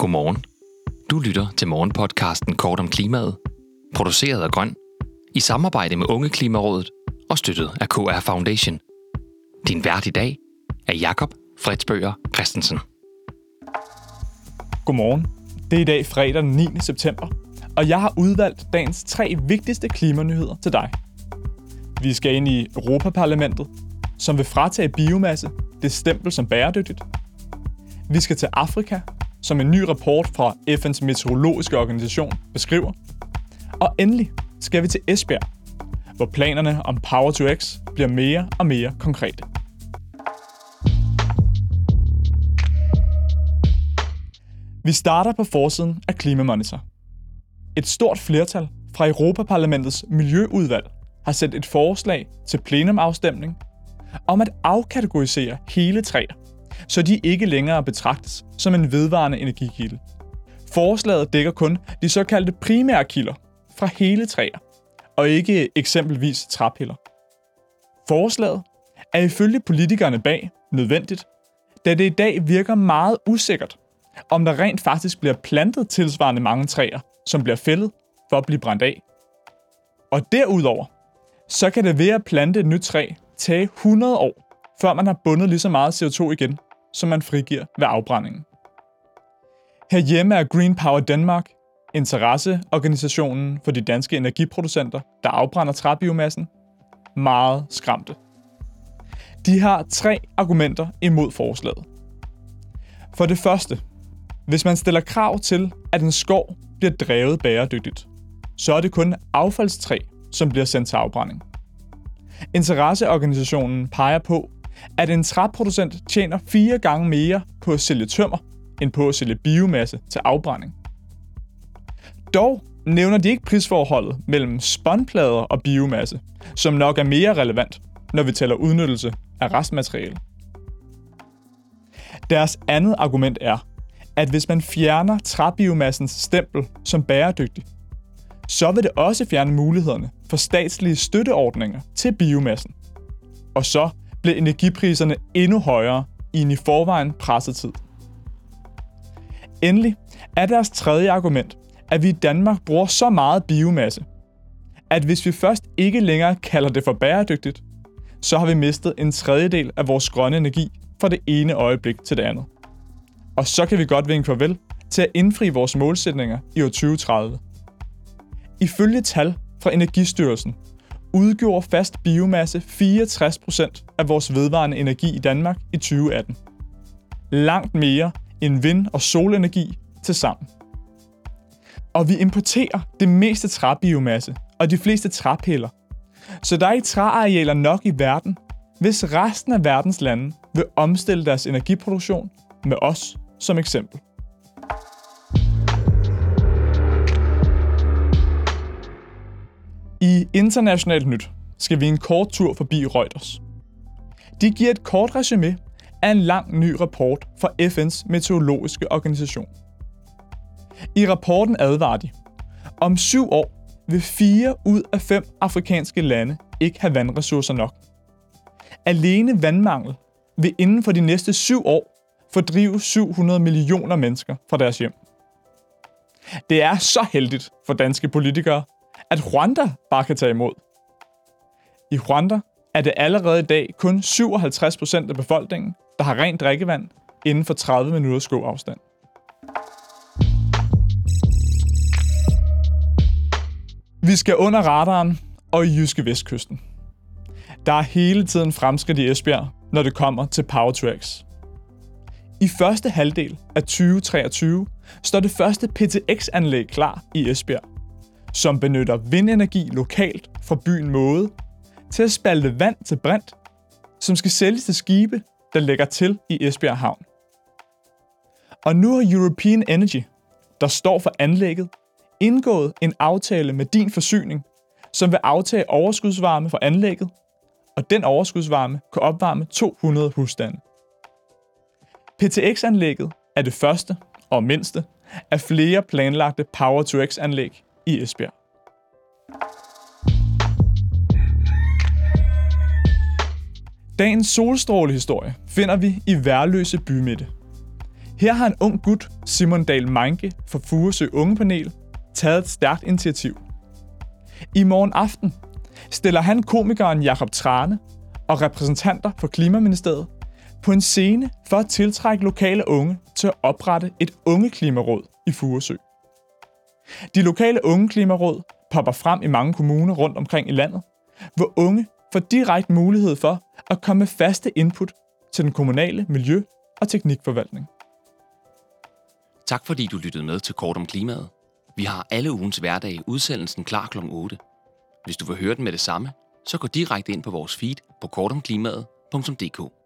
Godmorgen. Du lytter til morgenpodcasten Kort om klimaet, produceret af Grøn, i samarbejde med Unge Klimarådet og støttet af KR Foundation. Din vært i dag er Jakob Fredsbøger Christensen. Godmorgen. Det er i dag fredag den 9. september, og jeg har udvalgt dagens tre vigtigste klimanyheder til dig. Vi skal ind i Europaparlamentet, som vil fratage biomasse det stempel som bæredygtigt. Vi skal til Afrika, som en ny rapport fra FN's meteorologiske organisation beskriver. Og endelig skal vi til Esbjerg, hvor planerne om Power to X bliver mere og mere konkrete. Vi starter på forsiden af Klimamonitor. Et stort flertal fra Europaparlamentets Miljøudvalg har sendt et forslag til plenumafstemning om at afkategorisere hele træer, så de ikke længere betragtes som en vedvarende energikilde. Forslaget dækker kun de såkaldte primære kilder fra hele træer, og ikke eksempelvis træpiller. Forslaget er ifølge politikerne bag nødvendigt, da det i dag virker meget usikkert, om der rent faktisk bliver plantet tilsvarende mange træer, som bliver fældet for at blive brændt af. Og derudover, så kan det ved at plante et nyt træ tage 100 år, før man har bundet lige så meget CO2 igen, som man frigiver ved afbrændingen. Herhjemme er Green Power Denmark, interesseorganisationen for de danske energiproducenter, der afbrænder træbiomassen, meget skræmte. De har tre argumenter imod forslaget. For det første, hvis man stiller krav til, at en skov bliver drevet bæredygtigt, så er det kun affaldstræ, som bliver sendt til afbrænding. Interesseorganisationen peger på, at en træproducent tjener fire gange mere på at sælge tømmer, end på at sælge biomasse til afbrænding. Dog nævner de ikke prisforholdet mellem spånplader og biomasse, som nok er mere relevant, når vi taler udnyttelse af restmateriale. Deres andet argument er, at hvis man fjerner træbiomassens stempel som bæredygtig, så vil det også fjerne mulighederne for statslige støtteordninger til biomassen. Og så blev energipriserne endnu højere i en i forvejen presset tid. Endelig er deres tredje argument, at vi i Danmark bruger så meget biomasse, at hvis vi først ikke længere kalder det for bæredygtigt, så har vi mistet en tredjedel af vores grønne energi fra det ene øjeblik til det andet. Og så kan vi godt vinke farvel til at indfri vores målsætninger i år 2030. Ifølge tal fra Energistyrelsen udgjorde fast biomasse 64% af vores vedvarende energi i Danmark i 2018. Langt mere end vind- og solenergi til sammen. Og vi importerer det meste træbiomasse og de fleste træpiller. Så der er ikke træarealer nok i verden, hvis resten af verdens lande vil omstille deres energiproduktion med os som eksempel. Internationalt nyt skal vi en kort tur forbi Reuters. De giver et kort resume af en lang ny rapport fra FN's meteorologiske organisation. I rapporten advarer de, om syv år vil fire ud af fem afrikanske lande ikke have vandressourcer nok. Alene vandmangel vil inden for de næste syv år fordrive 700 millioner mennesker fra deres hjem. Det er så heldigt for danske politikere, at Rwanda bare kan tage imod. I Rwanda er det allerede i dag kun 57 procent af befolkningen, der har rent drikkevand inden for 30 minutters gåafstand. Vi skal under radaren og i Jyske Vestkysten. Der er hele tiden fremskridt i Esbjerg, når det kommer til Power Tracks. I første halvdel af 2023 står det første PTX-anlæg klar i Esbjerg, som benytter vindenergi lokalt fra byen Måde til at spalte vand til brint, som skal sælges til skibe, der lægger til i Esbjerg Havn. Og nu har European Energy, der står for anlægget, indgået en aftale med din forsyning, som vil aftage overskudsvarme fra anlægget, og den overskudsvarme kan opvarme 200 husstande. PTX-anlægget er det første og mindste af flere planlagte Power-to-X-anlæg i Esbjerg. Dagens solstrålehistorie finder vi i Værløse bymitte. Her har en ung gut, Simon Dahl Manke fra Furesø Ungepanel, taget et stærkt initiativ. I morgen aften stiller han komikeren Jakob Trane og repræsentanter for Klimaministeriet på en scene for at tiltrække lokale unge til at oprette et ungeklimaråd i Furesø. De lokale unge klimaråd popper frem i mange kommuner rundt omkring i landet, hvor unge får direkte mulighed for at komme med faste input til den kommunale miljø- og teknikforvaltning. Tak fordi du lyttede med til Kort om Klimaet. Vi har alle ugens hverdag udsendelsen klar kl. 8. Hvis du vil høre den med det samme, så gå direkte ind på vores feed på kortomklimaet.dk.